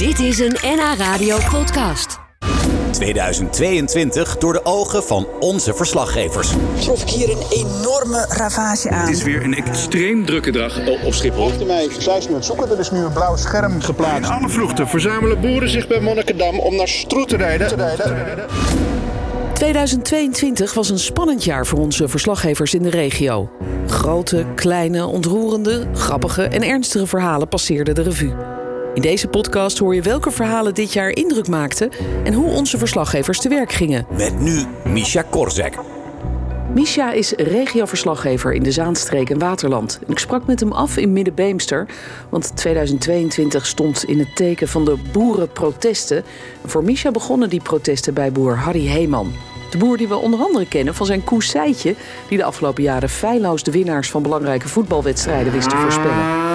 Dit is een NH Radio podcast. 2022 door de ogen van onze verslaggevers. trof ik hier een enorme ravage aan. Het is weer een extreem drukke dag op Schiphol. Achter mij het zoeken. Er is nu een blauw scherm geplaatst. In alle vluchten verzamelen boeren zich bij Monnikendam om naar Stroet te rijden. 2022 was een spannend jaar voor onze verslaggevers in de regio. Grote, kleine, ontroerende, grappige en ernstige verhalen passeerden de revue. In deze podcast hoor je welke verhalen dit jaar indruk maakten en hoe onze verslaggevers te werk gingen. Met nu Misha Korzek. Misha is regioverslaggever in de Zaanstreek en Waterland. En ik sprak met hem af in Middenbeemster, want 2022 stond in het teken van de boerenprotesten. En voor Misha begonnen die protesten bij boer Harry Heeman. De boer die we onder andere kennen van zijn koe Seitje, die de afgelopen jaren feilloos de winnaars van belangrijke voetbalwedstrijden wist te voorspellen.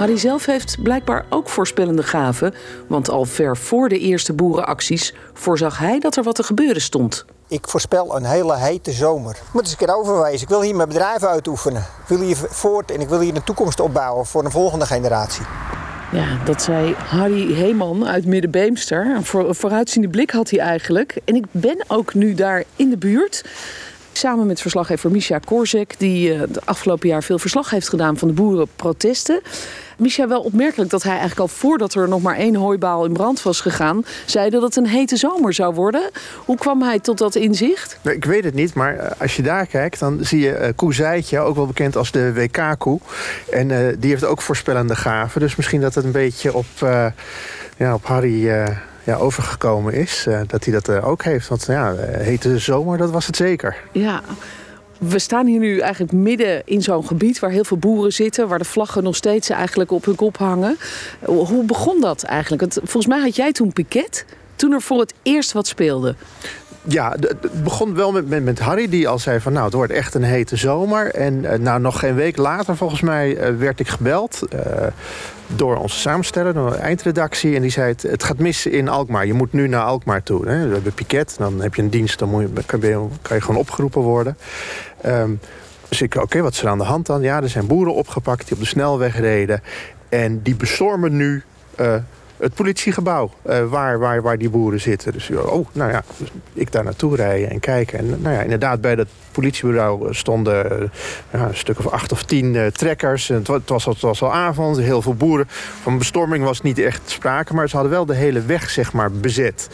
Harry zelf heeft blijkbaar ook voorspellende gaven, want al ver voor de eerste boerenacties voorzag hij dat er wat te gebeuren stond. Ik voorspel een hele hete zomer. Ik moet eens een keer overwijzen. Ik wil hier mijn bedrijf uitoefenen. Ik wil hier voort en ik wil hier een toekomst opbouwen voor een volgende generatie. Ja, dat zei Harry Heeman uit Middenbeemster. Een vooruitziende blik had hij eigenlijk. En ik ben ook nu daar in de buurt. Samen met verslaggever Misha Korzek, die eh, de afgelopen jaar veel verslag heeft gedaan van de boerenprotesten. Misha, wel opmerkelijk dat hij eigenlijk al voordat er nog maar één hooibaal in brand was gegaan, zei dat het een hete zomer zou worden. Hoe kwam hij tot dat inzicht? Nou, Ik weet het niet, maar eh, als je daar kijkt, dan zie je eh, Koe ook wel bekend als de WK-koe. En eh, die heeft ook voorspellende gaven. Dus misschien dat het een beetje op, eh, ja, op Harry eh, ja, overgekomen is. eh, dat hij dat eh, ook heeft. Want ja, eh, hete zomer, dat was het zeker. Ja, we staan hier nu eigenlijk midden in zo'n gebied waar heel veel boeren zitten, waar de vlaggen nog steeds eigenlijk op hun kop hangen. Hoe begon dat eigenlijk? Want volgens mij had jij toen piket, toen er voor het eerst wat speelde. Ja, het begon wel met, met, Harry, die al zei van... nou, het wordt echt een hete zomer. En eh, nou, nog geen week later, volgens mij, eh, werd ik gebeld... eh, door onze samensteller, door de eindredactie. En die zei, het, gaat mis in Alkmaar. Je moet nu naar Alkmaar toe. Hè? We hebben piket, dan heb je een dienst... dan moet je, kan, je, kan je gewoon opgeroepen worden. Ehm, dus ik, oké, wat is er aan de hand dan? Ja, er zijn boeren opgepakt die op de snelweg reden. En die bestormen nu... het politiegebouw eh, waar, waar, waar die boeren zitten. Dus oh, nou ja, dus ik daar naartoe rijden en kijken. En nou ja, inderdaad, bij dat politiebureau stonden eh, een stuk of acht of tien eh, trekkers. Het, wa- het, was, het was al avond, heel veel boeren. Van bestorming was niet echt sprake, maar ze hadden wel de hele weg zeg maar, bezet.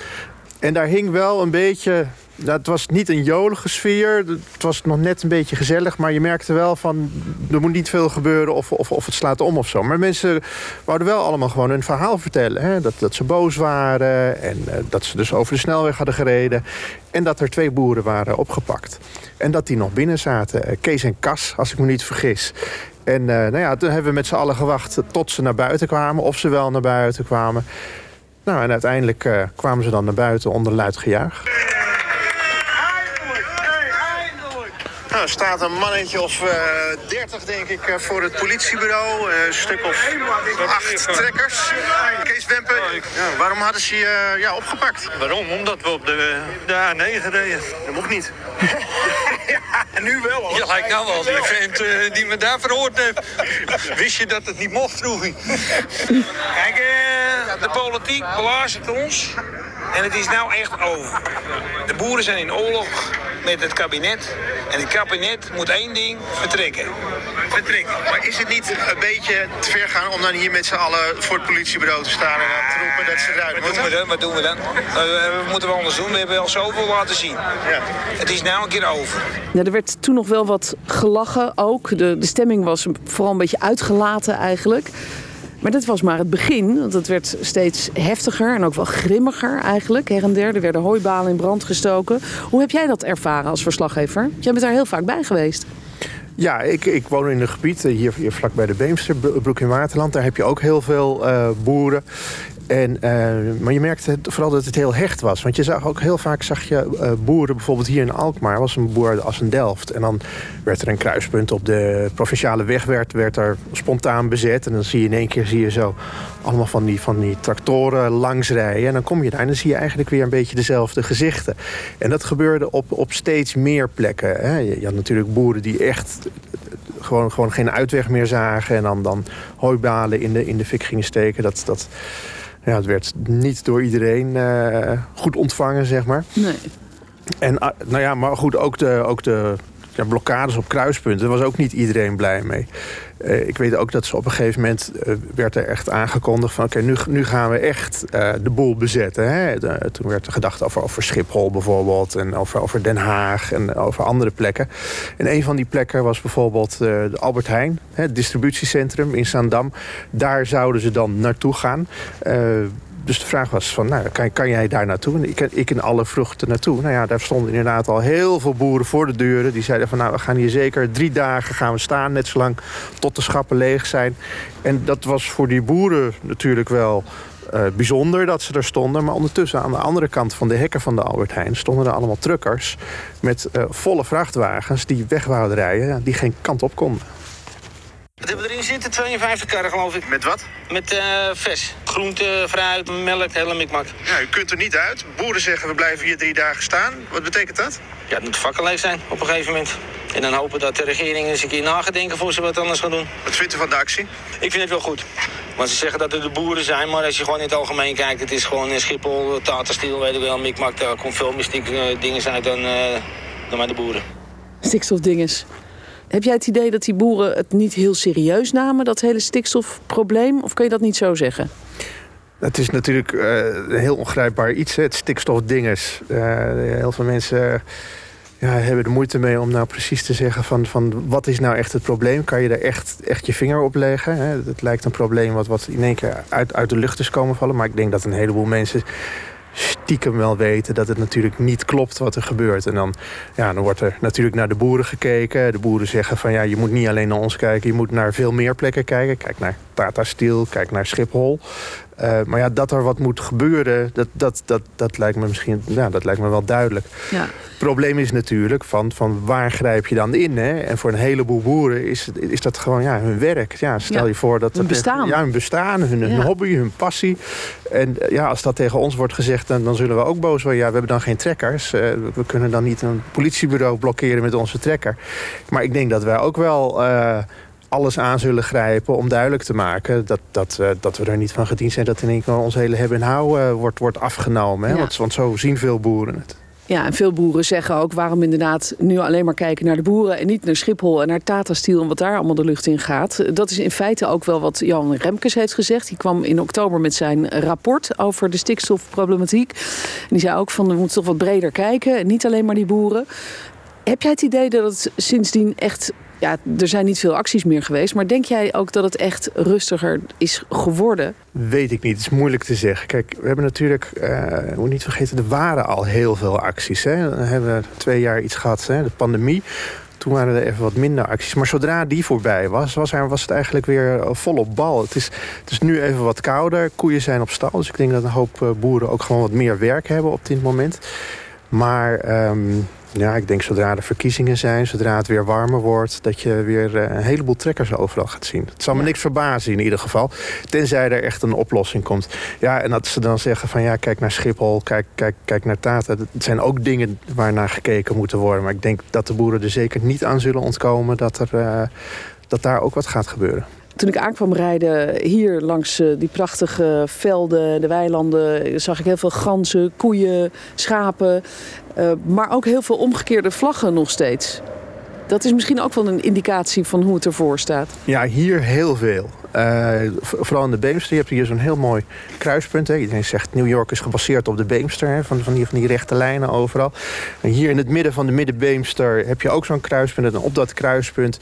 En daar hing wel een beetje. Het was niet een jolige sfeer. Het was nog net een beetje gezellig. Maar je merkte wel van. er moet niet veel gebeuren of, of, of het slaat om of zo. Maar mensen wouden wel allemaal gewoon hun verhaal vertellen. Hè? Dat, dat ze boos waren. En eh, dat ze dus over de snelweg hadden gereden. En dat er twee boeren waren opgepakt. En dat die nog binnen zaten. Eh, Kees en Kas, als ik me niet vergis. En eh, nou ja, toen hebben we met z'n allen gewacht tot ze naar buiten kwamen. Of ze wel naar buiten kwamen. Nou, en uiteindelijk kwamen ze dan naar buiten onder luid gejuich. Nou, er staat een mannetje of eh 30, denk ik, eh, voor het politiebureau. Eh, een stuk of acht trekkers. Kees Wempen, ja, waarom hadden ze je eh, ja, opgepakt? Waarom? Omdat we op de, de A9 reden. Dat mocht niet. ja, nu wel hoor. Ja, lijkt nou wel die vent die me daar verhoord heeft. Wist je dat het niet mocht, vroeg. Kijk, eh, de politiek belazert ons. En het is nou echt over. De boeren zijn in oorlog met het kabinet. En het kabinet moet één ding vertrekken. Vertrek. Maar is het niet een beetje te ver gaan om dan hier met z'n allen voor het politiebureau te staan en dan te roepen dat ze eruit Wat doen we moeten? dan? Wat doen we dan? Eh, wat moeten we anders doen? We hebben al zoveel laten zien. Ja. Het is nou een keer over. Ja, er werd toen nog wel wat gelachen ook. De, de stemming was vooral een beetje uitgelaten eigenlijk. Maar dat was maar het begin, want het werd steeds heftiger en ook wel grimmiger eigenlijk. Her en der, er werden hooibalen in brand gestoken. Hoe heb jij dat ervaren als verslaggever? Jij bent daar heel vaak bij geweest. Ja, ik, ik woon in een gebied eh, hier, hier vlak bij de Beemster, Bro- Broek in Waterland. Daar heb je ook heel veel eh, boeren. En, eh, maar je merkte vooral dat het heel hecht was. Want je zag ook heel vaak zag je boeren, bijvoorbeeld hier in Alkmaar, was een boer als een Delft. En dan werd er een kruispunt op de provinciale weg, werd, werd er spontaan bezet. En dan zie je in één keer zie je zo allemaal van die, van die tractoren langsrijden. En dan kom je daar en dan zie je eigenlijk weer een beetje dezelfde gezichten. En dat gebeurde op, op steeds meer plekken. Hè. Je, je had natuurlijk boeren die echt gewoon, gewoon geen uitweg meer zagen... en dan, dan hooibalen in de, in de fik gingen steken. Dat, dat, ja, het werd niet door iedereen eh, goed ontvangen, zeg maar. Nee. En ah, nou ja, maar goed, ook de, ook de ja, blokkades op kruispunten... daar was ook niet iedereen blij mee. Eh, ik weet ook dat ze op een gegeven moment uh, werd er echt aangekondigd van... oké, nu, nu gaan we echt uh, de boel bezetten. Hè? Toen werd er gedacht over, over Schiphol bijvoorbeeld... en over, over Den Haag en over andere plekken. En een van die plekken was bijvoorbeeld de Albert Heijn... Hè, het distributiecentrum in Zaandam. Daar zouden ze dan naartoe gaan dus de vraag was van, nou, kan, kan jij daar naartoe? En ik, ik in alle vruchten naartoe. Nou ja, daar stonden inderdaad al heel veel boeren voor de deuren. Die zeiden van, nou, we gaan hier zeker drie dagen gaan we staan. Net zolang tot de schappen leeg zijn. En dat was voor die boeren natuurlijk wel uh, bijzonder dat ze er stonden. Maar ondertussen aan de andere kant van de hekken van de Albert Heijn... stonden er allemaal truckers met uh, volle vrachtwagens die weg wouden rijden... die geen kant op konden. Wat hebben we erin zitten? 52 karren, geloof ik. Met wat? Met uh. Groente, fruit, melk, hele mikmak. Ja, u kunt er niet uit. Boeren zeggen we blijven hier drie dagen staan. Wat betekent dat? Ja, het moet vakkenleef zijn op een gegeven moment. En dan hopen dat de regering eens een keer nagedenken voor ze wat anders gaan doen. Wat vindt u van de actie? Ik vind het wel goed. Want ze zeggen dat het de boeren zijn, maar als je gewoon in het algemeen kijkt... het is gewoon in Schiphol, Tata Steel, weet ik wel, mikmak... daar komt veel mystiek uh, dingen uit dan, uh, dan bij de boeren. Stikstofdinges. Heb jij het idee dat die boeren het niet heel serieus namen, dat hele stikstofprobleem? Of kun je dat niet zo zeggen? Het is natuurlijk uh, een heel ongrijpbaar iets, hè, het stikstofdinges. Uh, heel veel mensen ja, hebben er moeite mee om nou precies te zeggen van, van wat is nou echt het probleem? Kan je er echt, echt je vinger op leggen? Hè? Het lijkt een probleem wat, wat in één keer uit, uit de lucht is komen vallen. Maar ik denk dat een heleboel mensen stiekem wel weten dat het natuurlijk niet klopt wat er gebeurt. En dan, ja, dan wordt er natuurlijk naar de boeren gekeken. De boeren zeggen van ja, je moet niet alleen naar ons kijken, je moet naar veel meer plekken kijken. Kijk naar Tata Steel, kijk naar Schiphol. Uh, maar ja, dat er wat moet gebeuren, dat, dat, dat, dat lijkt me misschien ja, dat lijkt me wel duidelijk. Ja. Het probleem is natuurlijk van, van waar grijp je dan in? Hè? En voor een heleboel boeren is, is dat gewoon ja, hun werk. Ja, stel ja, je voor dat hun bestaan. Ja, hun bestaan, hun, hun hobby, hun passie. En ja, als dat tegen ons wordt gezegd, dan, dan zullen we ook boos worden. Ja, we hebben dan geen trekkers. Uh, we kunnen dan niet een politiebureau blokkeren met onze trekker. Maar ik denk dat wij ook wel. Uh, alles aan zullen grijpen om duidelijk te maken... dat, dat, uh, dat we er niet van gediend zijn dat in één keer ons hele hebben en houden wordt, wordt afgenomen. Hè? Ja. Want, want zo zien veel boeren het. Ja, en veel boeren zeggen ook waarom inderdaad nu alleen maar kijken naar de boeren en niet naar Schiphol en naar Tata Steel en wat daar allemaal de lucht in gaat. Dat is in feite ook wel wat Jan Remkes heeft gezegd. Die kwam in oktober met zijn rapport over de stikstofproblematiek. En die zei ook van we moeten toch wat breder kijken, niet alleen maar die boeren. Heb jij het idee dat het sindsdien echt ja, er zijn niet veel acties meer geweest. Maar denk jij ook dat het echt rustiger is geworden? Weet ik niet. Het is moeilijk te zeggen. Kijk, we hebben natuurlijk, uh, moet niet vergeten, er waren al heel veel acties. Hè. Dan hebben we twee jaar iets gehad, hè, de pandemie. Toen waren er even wat minder acties. Maar zodra die voorbij was, was, er, was het eigenlijk weer volop bal. Het is, het is nu even wat kouder. Koeien zijn op stal. Dus ik denk dat een hoop boeren ook gewoon wat meer werk hebben op dit moment. Maar um, ja, ik denk zodra er verkiezingen zijn, zodra het weer warmer wordt... dat je weer een heleboel trekkers overal gaat zien. Het zal me niks verbazen in ieder geval. Tenzij er echt een oplossing komt. Ja, en dat ze dan zeggen van ja, kijk naar Schiphol, kijk, kijk, kijk naar Tata. Het zijn ook dingen waar naar gekeken moeten worden. Maar ik denk dat de boeren er zeker niet aan zullen ontkomen... dat, er, uh, dat daar ook wat gaat gebeuren. Toen ik aankwam rijden hier langs die prachtige velden, de weilanden, zag ik heel veel ganzen, koeien, schapen. Uh, maar ook heel veel omgekeerde vlaggen nog steeds. Dat is misschien ook wel een indicatie van hoe het ervoor staat. Ja, hier heel veel. Uh, vooral in de Beemster. Je hebt hier zo'n heel mooi kruispunt. Hè. Iedereen zegt New York is gebaseerd op de Beemster. Van, van, die, van die rechte lijnen overal. En hier in het midden van de Middenbeemster heb je ook zo'n kruispunt. En op dat kruispunt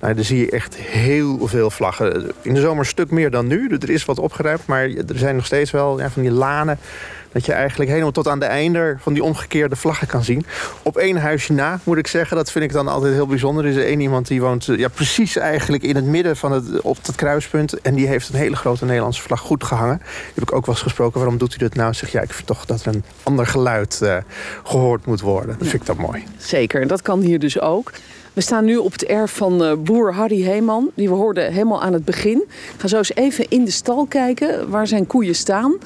nou, daar zie je echt heel veel vlaggen. In de zomer een stuk meer dan nu. Er is wat opgeruimd. Maar er zijn nog steeds wel ja, van die lanen dat je eigenlijk helemaal tot aan de einde van die omgekeerde vlaggen kan zien. Op één huisje na, moet ik zeggen. Dat vind ik dan altijd heel bijzonder. Er is één iemand die woont ja, precies eigenlijk in het midden van het, op het kruispunt. En die heeft een hele grote Nederlandse vlag goed gehangen. Die heb ik ook wel eens gesproken. Waarom doet u dat nou? Zeg ja, ik vind toch dat er een ander geluid uh, gehoord moet worden. Dat vind ik dat mooi. Zeker, en dat kan hier dus ook. We staan nu op het erf van uh, boer Harry Heeman. Die we hoorden helemaal aan het begin. Ik ga zo eens even in de stal kijken waar zijn koeien staan.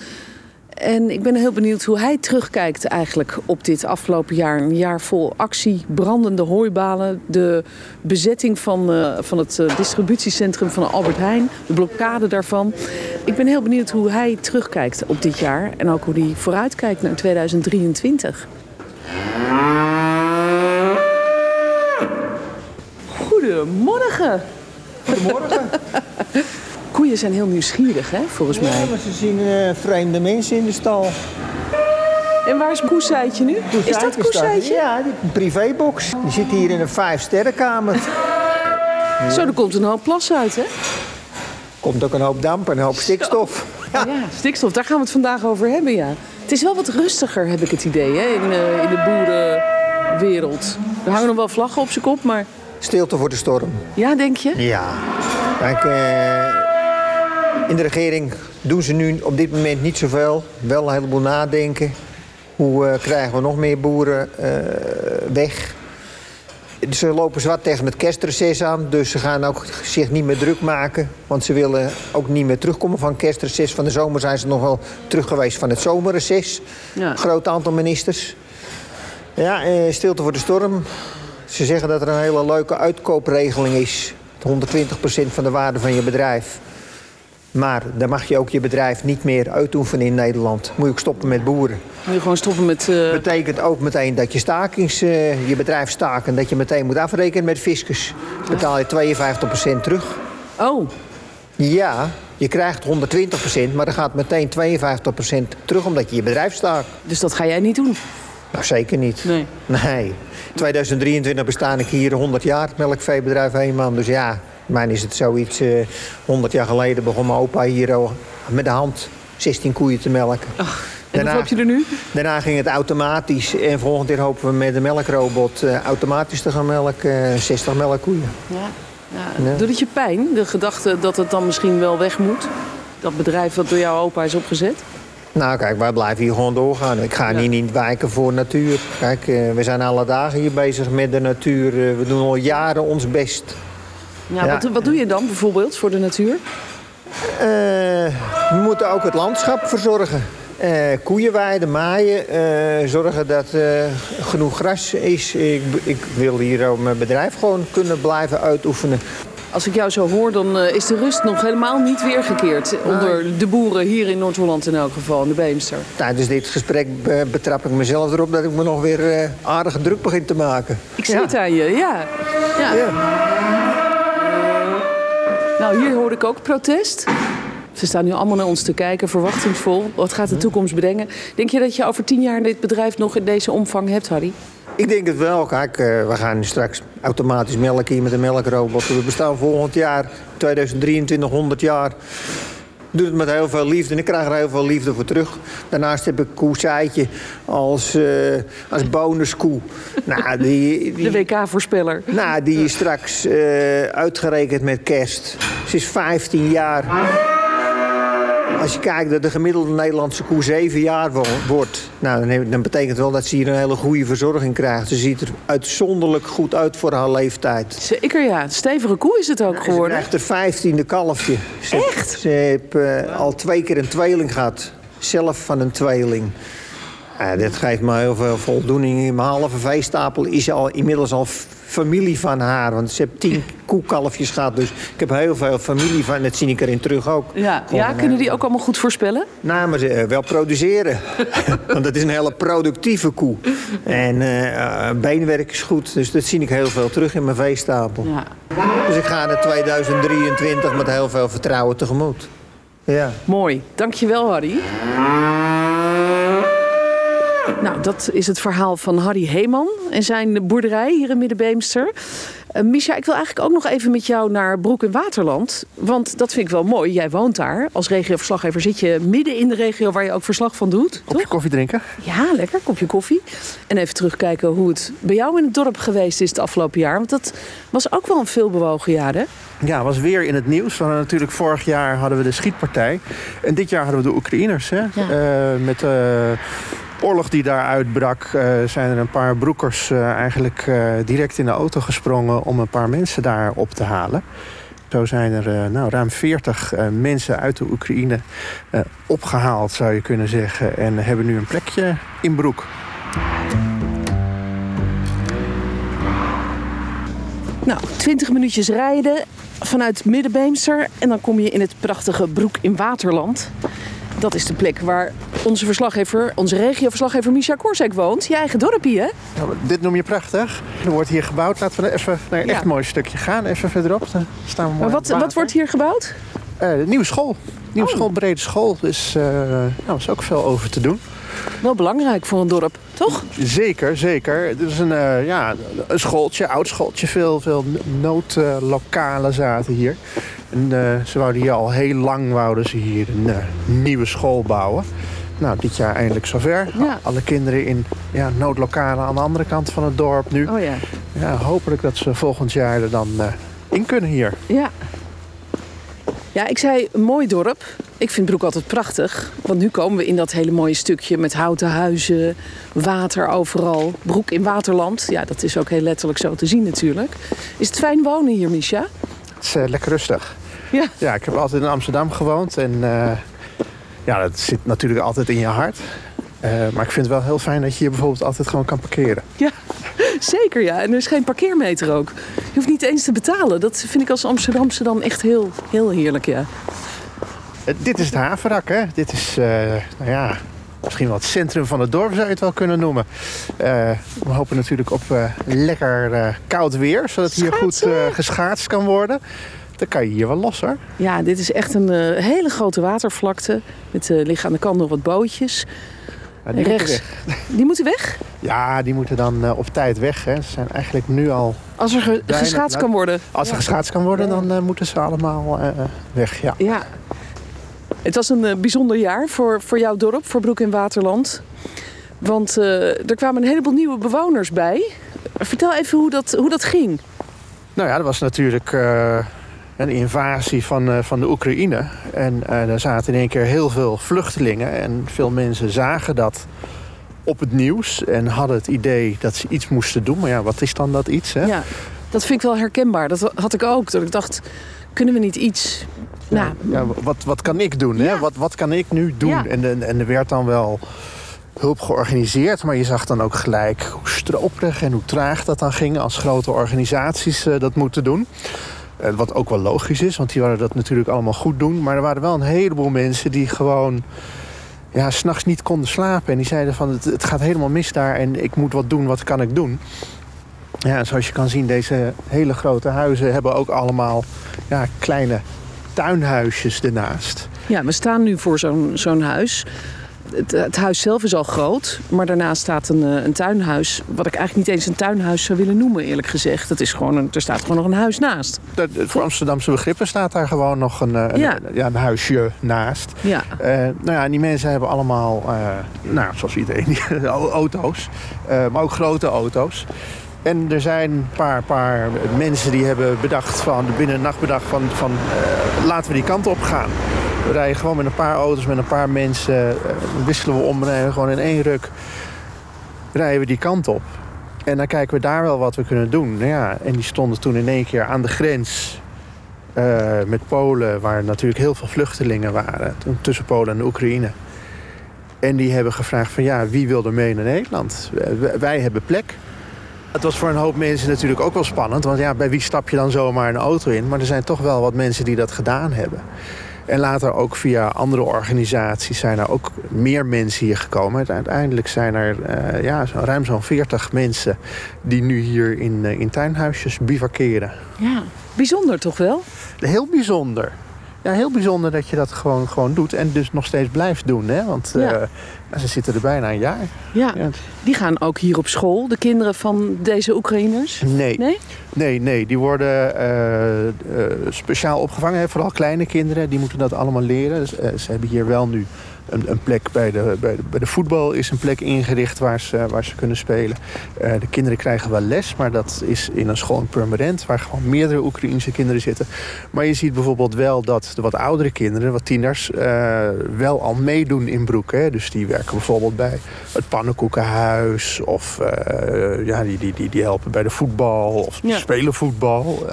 En ik ben heel benieuwd hoe hij terugkijkt eigenlijk op dit afgelopen jaar. Een jaar vol actie, brandende hooibalen, de bezetting van, uh, van het uh, distributiecentrum van Albert Heijn, de blokkade daarvan. Ik ben heel benieuwd hoe hij terugkijkt op dit jaar en ook hoe hij vooruitkijkt naar 2023. Goedemorgen. Goedemorgen. Koeien zijn heel nieuwsgierig, hè, volgens ja, mij. maar ze zien uh, vreemde mensen in de stal. En waar is Koeseitje nu? is dat Koeseitje? Ja, die privébox. Die zit hier in een vijfsterrenkamer. Ja. Zo, er komt een hoop plas uit, hè? Komt ook een hoop damp en een hoop stikstof. Ja. ja. stikstof, daar gaan we het vandaag over hebben, ja. Het is wel wat rustiger, heb ik het idee, hè, in, uh, in de boerenwereld. Er hangen nog wel vlaggen op zijn kop, maar... Stilte voor de storm. Ja, denk je? Ja. Kijk, uh, in de regering doen ze nu op dit moment niet zoveel. Wel een heleboel nadenken. Hoe uh, krijgen we nog meer boeren uh, weg? Ze lopen zwart tegen het kerstreces aan. Dus ze gaan ook zich niet meer druk maken. Want ze willen ook niet meer terugkomen van kerstreces. Van de zomer zijn ze nog wel terug geweest van het zomerreces. Ja. Groot aantal ministers. Ja, stilte voor de storm. Ze zeggen dat er een hele leuke uitkoopregeling is. 120% van de waarde van je bedrijf. Maar dan mag je ook je bedrijf niet meer uitoefenen in Nederland. Moet je ook stoppen met boeren. Moet je gewoon stoppen met... Uh... Betekent ook meteen dat je stakings, uh, je bedrijf staken... dat je meteen moet afrekenen met fiscus. Dan betaal je 52% terug. Oh. Ja, je krijgt 120%, maar dan gaat meteen 52% terug... omdat je je bedrijf staakt. Dus dat ga jij niet doen? Nou, zeker niet. Nee. Nee. 2023 bestaan ik hier 100 jaar, melkveebedrijf Heeman. Dus ja, mijn is het zoiets. Uh, 100 jaar geleden begon mijn opa hier al met de hand 16 koeien te melken. Ach, en daarna, wat heb je er nu? Daarna ging het automatisch. En volgend jaar hopen we met de melkrobot uh, automatisch te gaan melken. Uh, 60 melkkoeien. Ja. Ja. Doet het je pijn, de gedachte dat het dan misschien wel weg moet? Dat bedrijf dat door jouw opa is opgezet? Nou, kijk, wij blijven hier gewoon doorgaan. Ik ga ja. niet wijken voor natuur. Kijk, uh, we zijn alle dagen hier bezig met de natuur. We doen al jaren ons best. Ja, ja. Wat, wat, doe je dan bijvoorbeeld voor de natuur? Uh, we moeten ook het landschap verzorgen. koeien weiden, maaien, zorgen dat genoeg gras is. Ik, ik wil hier ook mijn bedrijf gewoon kunnen blijven uitoefenen. Als ik jou zo hoor, dan uh, is de rust nog helemaal niet weergekeerd. Onder de boeren hier in Noord-Holland in elk geval, in de Beemster. Tijdens dit gesprek uh, betrap ik mezelf erop dat ik me nog weer uh, aardige druk begin te maken. Ik zie ja. het aan je, ja. ja. ja. Nou, hier hoor ik ook protest. Ze staan nu allemaal naar ons te kijken, verwachtingsvol. Wat gaat de toekomst brengen? Denk je dat je over tien jaar dit bedrijf nog in deze omvang hebt, Harry? Ik denk het wel. Kijk, uh, we gaan straks automatisch melken hier met een melkrobot. We bestaan volgend jaar, 2023, 100 jaar. Doe het met heel veel liefde en ik krijg er heel veel liefde voor terug. Daarnaast heb ik koeseitje als, uh, als bonuskoe. nou, die, die, de WK-voorspeller. Nou, die is straks uh, uitgerekend met kerst. Ze is 15 jaar. Als je kijkt dat de gemiddelde Nederlandse koe 7 jaar wordt... Nou, dan betekent wel dat ze hier een hele goede verzorging krijgt. Ze ziet er uitzonderlijk goed uit voor haar leeftijd. Zeker ja. Stevige koe is het ook geworden. Ze krijgt haar vijftiende kalfje. Ze Echt? Ze heeft uh, al twee keer een tweeling gehad. Zelf van een tweeling. Uh, dit geeft me heel veel voldoening. Mijn halve veestapel is al, inmiddels al familie van haar. Want ze heeft tien koekalfjes gehad. Dus ik heb heel veel familie van. Dat zie ik erin terug ook. Ja, ja kunnen die ook allemaal goed voorspellen? Nou, maar ze uh, wel produceren. Want het is een hele productieve koe. En uh, beenwerk is goed. Dus dat zie ik heel veel terug in mijn veestapel. Ja. Dus ik ga naar 2023 met heel veel vertrouwen tegemoet. Ja. Mooi. Dankjewel, Harry. Nou, dat is het verhaal van Harry Heeman en zijn boerderij hier in Middenbeemster. Uh, Misha, ik wil eigenlijk ook nog even met jou naar Broek in Waterland. Want dat vind ik wel mooi. Jij woont daar. Als regioverslaggever zit je midden in de regio waar je ook verslag van doet. Kopje toch? koffie drinken. Ja, lekker. Kopje koffie. En even terugkijken hoe het bij jou in het dorp geweest is het afgelopen jaar. Want dat was ook wel een veelbewogen jaar, hè? Ja, was weer in het nieuws. We hadden natuurlijk vorig jaar hadden we de schietpartij. En dit jaar hadden we de Oekraïners. Hè? Ja. Uh, met... Uh, oorlog die daar uitbrak, uh, zijn er een paar broekers uh, eigenlijk uh, direct in de auto gesprongen om een paar mensen daar op te halen. Zo zijn er nou, ruim 40 uh, mensen uit de Oekraïne opgehaald, zou je kunnen zeggen. En hebben nu een plekje in Broek. Nou, 20 minuutjes rijden vanuit Middenbeemster. En dan kom je in het prachtige Broek in Waterland. Dat is de plek waar onze verslaggever, onze regioverslaggever Misha Korsek woont. Je eigen dorpje, hè? Ja, dit noem je prachtig. Er wordt hier gebouwd. Laten we even naar een Ja. echt mooi stukje gaan. Even verderop. Dan staan we mooi Maar wat, wat wordt hier gebouwd? De nieuwe school. Nieuwe Oh. school, brede school. Dus eh nou, er is ook veel over te doen. Wel belangrijk voor een dorp, toch? Zeker, zeker. Het is een, eh, ja, een schooltje, oud schooltje. Veel, veel noodlokalen zaten hier. En eh, ze wouden hier al heel lang wouden ze hier een eh, nieuwe school bouwen. Nou, dit jaar eindelijk zover. Ja. Alle kinderen in ja, noodlokalen aan de andere kant van het dorp nu. Oh ja. Ja, hopelijk dat ze volgend jaar er dan eh, in kunnen hier. Ja. Ja, ik zei een mooi dorp. Ik vind Broek altijd prachtig. Want nu komen we in dat hele mooie stukje met houten huizen, water overal. Broek in Waterland. Ja, dat is ook heel letterlijk zo te zien natuurlijk. Is het fijn wonen hier, Misha? Het is lekker rustig. Ja. Ja, ik heb altijd in Amsterdam gewoond. En eh, ja, dat zit natuurlijk altijd in je hart. Eh, maar ik vind het wel heel fijn dat je hier bijvoorbeeld altijd gewoon kan parkeren. Ja, zeker ja. En er is geen parkeermeter ook. Je hoeft niet eens te betalen. Dat vind ik als Amsterdamse dan echt heel, heel heerlijk, ja. Eh, dit is het Haverak, hè? Dit is, nou ja, misschien wel het centrum van het dorp zou je het wel kunnen noemen. We hopen natuurlijk op lekker koud weer, zodat hier goed geschaatst kan worden. Dan kan je hier wel los, hoor. Ja, dit is echt een eh, hele grote watervlakte. Met eh liggen aan de kant nog wat bootjes. Ja, die moeten Rechts. weg. Die moeten weg? Ja, die moeten dan eh, op tijd weg. Hè. Ze zijn eigenlijk nu al... Als er ge- bijna- geschaatst kan worden. Als er geschaatst kan worden, dan moeten ze allemaal weg, ja. Ja. Het was een bijzonder jaar voor, voor jouw dorp, voor Broek in Waterland. Want er kwamen een heleboel nieuwe bewoners bij. Vertel even hoe dat, hoe dat ging. Nou ja, dat was natuurlijk een invasie van, eh, van de Oekraïne. En eh er zaten in één keer heel veel vluchtelingen. En veel mensen zagen dat op het nieuws. En hadden het idee dat ze iets moesten doen. Maar ja, wat is dan dat iets? Hè? Ja, dat vind ik wel herkenbaar. Dat had ik ook. Dat ik dacht, kunnen we niet iets... Nou, Ja, wat, wat kan ik doen? Hè? Wat, wat kan ik nu doen? Ja. En, en, en er werd dan wel hulp georganiseerd. Maar je zag dan ook gelijk hoe stroperig en hoe traag dat dan ging... als grote organisaties eh, dat moeten doen. Eh, wat ook wel logisch is, want die waren dat natuurlijk allemaal goed doen. Maar er waren wel een heleboel mensen die gewoon... Ja, s'nachts niet konden slapen. En die zeiden van, het, het gaat helemaal mis daar... en ik moet wat doen, wat kan ik doen? Ja, zoals je kan zien, deze hele grote huizen hebben ook allemaal ja, kleine tuinhuisjes ernaast. ja, we staan nu voor zo'n zo'n huis. Het, het huis zelf is al groot, maar daarnaast staat een, eh, een tuinhuis. Wat ik eigenlijk niet eens een tuinhuis zou willen noemen, eerlijk gezegd. Het is gewoon een, er staat gewoon nog een huis naast. Dat- voor Amsterdamse begrippen staat daar gewoon nog een, eh, een, Ja. ja, een huisje naast. Ja. Eh, nou ja, en die mensen hebben allemaal, nou, zoals iedereen, auto's. maar ook grote auto's. En er zijn een paar, paar mensen die hebben bedacht van, binnen een nacht bedacht van, van eh, laten we die kant op gaan. We rijden gewoon met een paar auto's, met een paar mensen, eh, wisselen we om, rijden gewoon in één ruk, rijden we die kant op. En dan kijken we daar wel wat we kunnen doen. Nou ja, en die stonden toen in één keer aan de grens eh, met Polen, waar natuurlijk heel veel vluchtelingen waren, tussen Polen en Oekraïne. En die hebben gevraagd van ja, wie wil er mee naar Nederland? Wij hebben plek. Het was voor een hoop mensen natuurlijk ook wel spannend. Want ja, bij wie stap je dan zomaar een auto in? Maar er zijn toch wel wat mensen die dat gedaan hebben. En later ook via andere organisaties zijn er ook meer mensen hier gekomen. Uiteindelijk zijn er eh, ja, zo, ruim zo'n 40 mensen die nu hier in, eh, in tuinhuisjes bivakeren. Ja. Bijzonder toch wel? Heel bijzonder. Ja, heel bijzonder dat je dat gewoon, gewoon doet. En dus nog steeds blijft doen. Hè? Want eh, Ja. ze zitten er bijna een jaar. Ja. Ja. Die gaan ook hier op school, de kinderen van deze Oekraïners? Nee. Nee? Nee, nee, die worden eh, eh, speciaal opgevangen. Hè? Vooral kleine kinderen, die moeten dat allemaal leren. Dus, ze hebben hier wel nu een, een plek bij de, bij, de, bij de voetbal is een plek ingericht waar ze, waar ze kunnen spelen. Eh, de kinderen krijgen wel les, maar dat is in een school Purmerend... waar gewoon meerdere Oekraïnse kinderen zitten. Maar je ziet bijvoorbeeld wel dat de wat oudere kinderen, wat tieners... eh, wel al meedoen in Broek. Hè? Dus die werken bijvoorbeeld bij het pannenkoekenhuis... of eh, ja, die, die, die, die helpen bij de voetbal of Ja. spelen voetbal.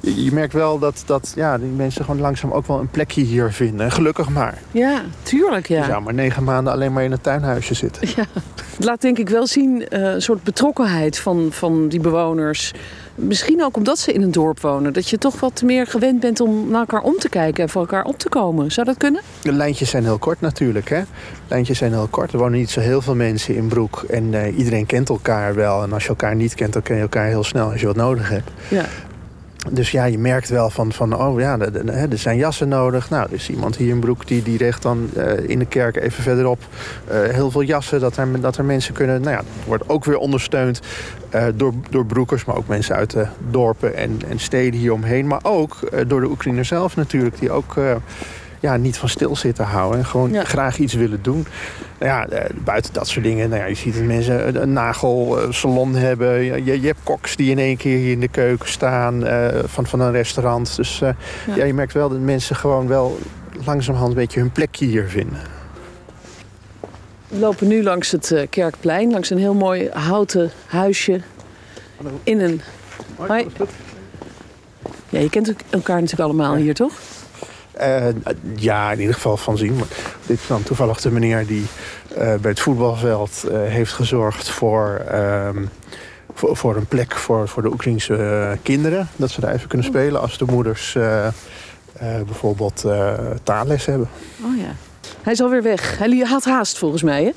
Je, je merkt wel dat, dat ja, die mensen gewoon langzaam ook wel een plekje hier vinden. En gelukkig maar. Ja, tuurlijk Je ja. zou maar negen maanden alleen maar in een tuinhuisje zitten. Ja, het laat denk ik wel zien eh, een soort betrokkenheid van, van die bewoners. Misschien ook omdat ze in een dorp wonen. Dat je toch wat meer gewend bent om naar elkaar om te kijken en voor elkaar op te komen. Zou dat kunnen? De lijntjes zijn heel kort natuurlijk. Hè? Lijntjes zijn heel kort. Er wonen niet zo heel veel mensen in Broek. En eh, iedereen kent elkaar wel. En als je elkaar niet kent, dan ken je elkaar heel snel als je wat nodig hebt. Ja. Dus ja, je merkt wel van, van oh ja, er, zijn jassen nodig. Nou, er is iemand hier in Broek die, die recht dan eh, in de kerk even verderop eh, heel veel jassen. Dat er, dat er mensen kunnen, nou ja, wordt ook weer ondersteund eh, door, door broekers. Maar ook mensen uit de dorpen en, en steden hieromheen. Maar ook door de Oekraïners zelf natuurlijk. Die ook ja, niet van stil zitten houden. En gewoon Ja. graag iets willen doen. Nou ja, eh, buiten dat soort dingen. Nou ja, je ziet dat mensen een, nagelsalon hebben. Je, hebt koks die in één keer hier in de keuken staan eh, van, van een restaurant. Dus eh, Ja. ja. je merkt wel dat mensen gewoon wel langzamerhand een beetje hun plekje hier vinden. We lopen nu langs het Kerkplein, langs een heel mooi houten huisje. In een. Hoi. Ja, je kent elkaar natuurlijk allemaal hier, toch? Eh, ja, in ieder geval van zien. Maar dit is dan toevallig de meneer die eh, bij het voetbalveld eh, heeft gezorgd voor, ehm, voor, voor een plek voor, voor de Oekraïnse kinderen. Dat ze daar even kunnen spelen als de moeders bijvoorbeeld taalles hebben. Oh ja. Hij is alweer weg. Hij had haast volgens mij, hè?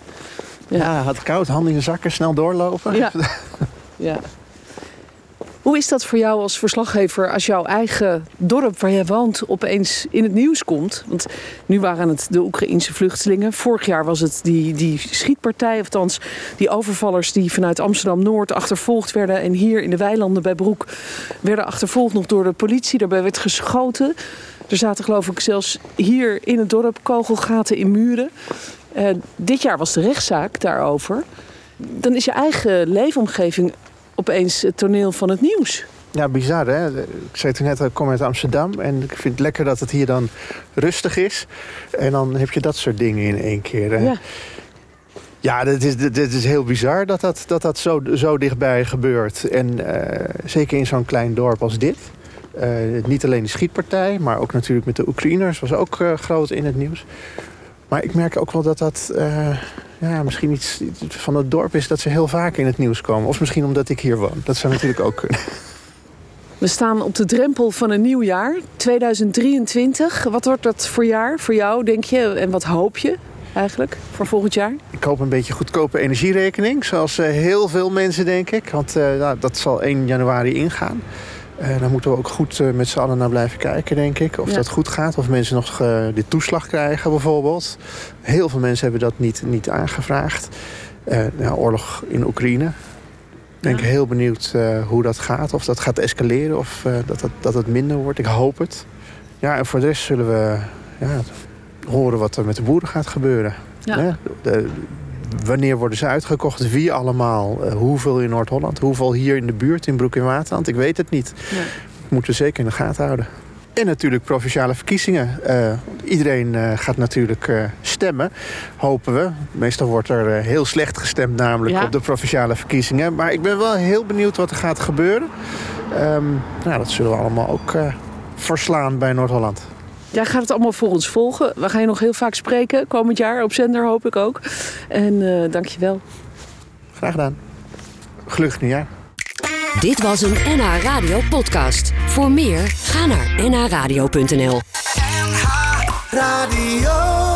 Ja, had koud, handen in de zakken, snel doorlopen. Ja. ja. Hoe is dat voor jou als verslaggever als jouw eigen dorp waar jij woont opeens in het nieuws komt? Want nu waren het de Oekraïense vluchtelingen. Vorig jaar was het die, die schietpartij, althans die overvallers die vanuit Amsterdam-Noord achtervolgd werden. En hier in de weilanden bij Broek werden achtervolgd nog door de politie. Daarbij werd geschoten. Er zaten geloof ik zelfs hier in het dorp kogelgaten in muren. Eh, dit jaar was de rechtszaak daarover. Dan is je eigen leefomgeving opeens het toneel van het nieuws. Ja, bizar hè. Ik zei toen net, ik kom uit Amsterdam en ik vind het lekker dat het hier dan rustig is. En dan heb je dat soort dingen in één keer. hè. Ja. Ja, dit is, dit is heel bizar dat dat, dat, dat zo, zo dichtbij gebeurt. En eh, zeker in zo'n klein dorp als dit. Eh, niet alleen de schietpartij, maar ook natuurlijk met de Oekraïners was ook eh, groot in het nieuws. Maar ik merk ook wel dat dat eh, ja, misschien iets van het dorp is dat ze heel vaak in het nieuws komen. Of misschien omdat ik hier woon. Dat zou natuurlijk ook kunnen. We staan op de drempel van een nieuw jaar, 2023. Wat wordt dat voor jaar voor jou, denk je? En wat hoop je eigenlijk voor volgend jaar? Ik koop een beetje goedkope energierekening, zoals eh, heel veel mensen, denk ik. Want eh, nou, dat zal 1 januari ingaan. Eh daar moeten we ook goed eh, met z'n allen naar blijven kijken, denk ik. Of Ja. dat goed gaat, of mensen nog eh de toeslag krijgen, bijvoorbeeld. Heel veel mensen hebben dat niet, niet aangevraagd. Ja, oorlog in Oekraïne. Ik ben Ja. heel benieuwd hoe dat gaat. Of dat gaat escaleren, of dat, dat, dat het minder wordt. Ik hoop het. Ja, en voor de rest zullen we ja, horen wat er met de boeren gaat gebeuren. Ja. De- wanneer worden ze uitgekocht? Wie allemaal? Eh, hoeveel in Noord-Holland? Hoeveel hier in de buurt, in Broek in Waterland? Ik weet het niet. Nee. Moeten we zeker in de gaten houden. En natuurlijk provinciale verkiezingen. Eh, iedereen eh, gaat natuurlijk stemmen, hopen we. Meestal wordt er heel slecht gestemd namelijk Ja. op de provinciale verkiezingen. Maar ik ben wel heel benieuwd wat er gaat gebeuren. Ehm, nou, dat zullen we allemaal ook verslaan bij Noord-Holland. Jij gaat het allemaal voor ons volgen. We gaan je nog heel vaak spreken komend jaar op zender, hoop ik ook. En eh dank je wel. Graag gedaan. Gelukkig nieuwjaar. Dit was een NH Radio podcast. Voor meer, ga naar nhradio.nl. Radio.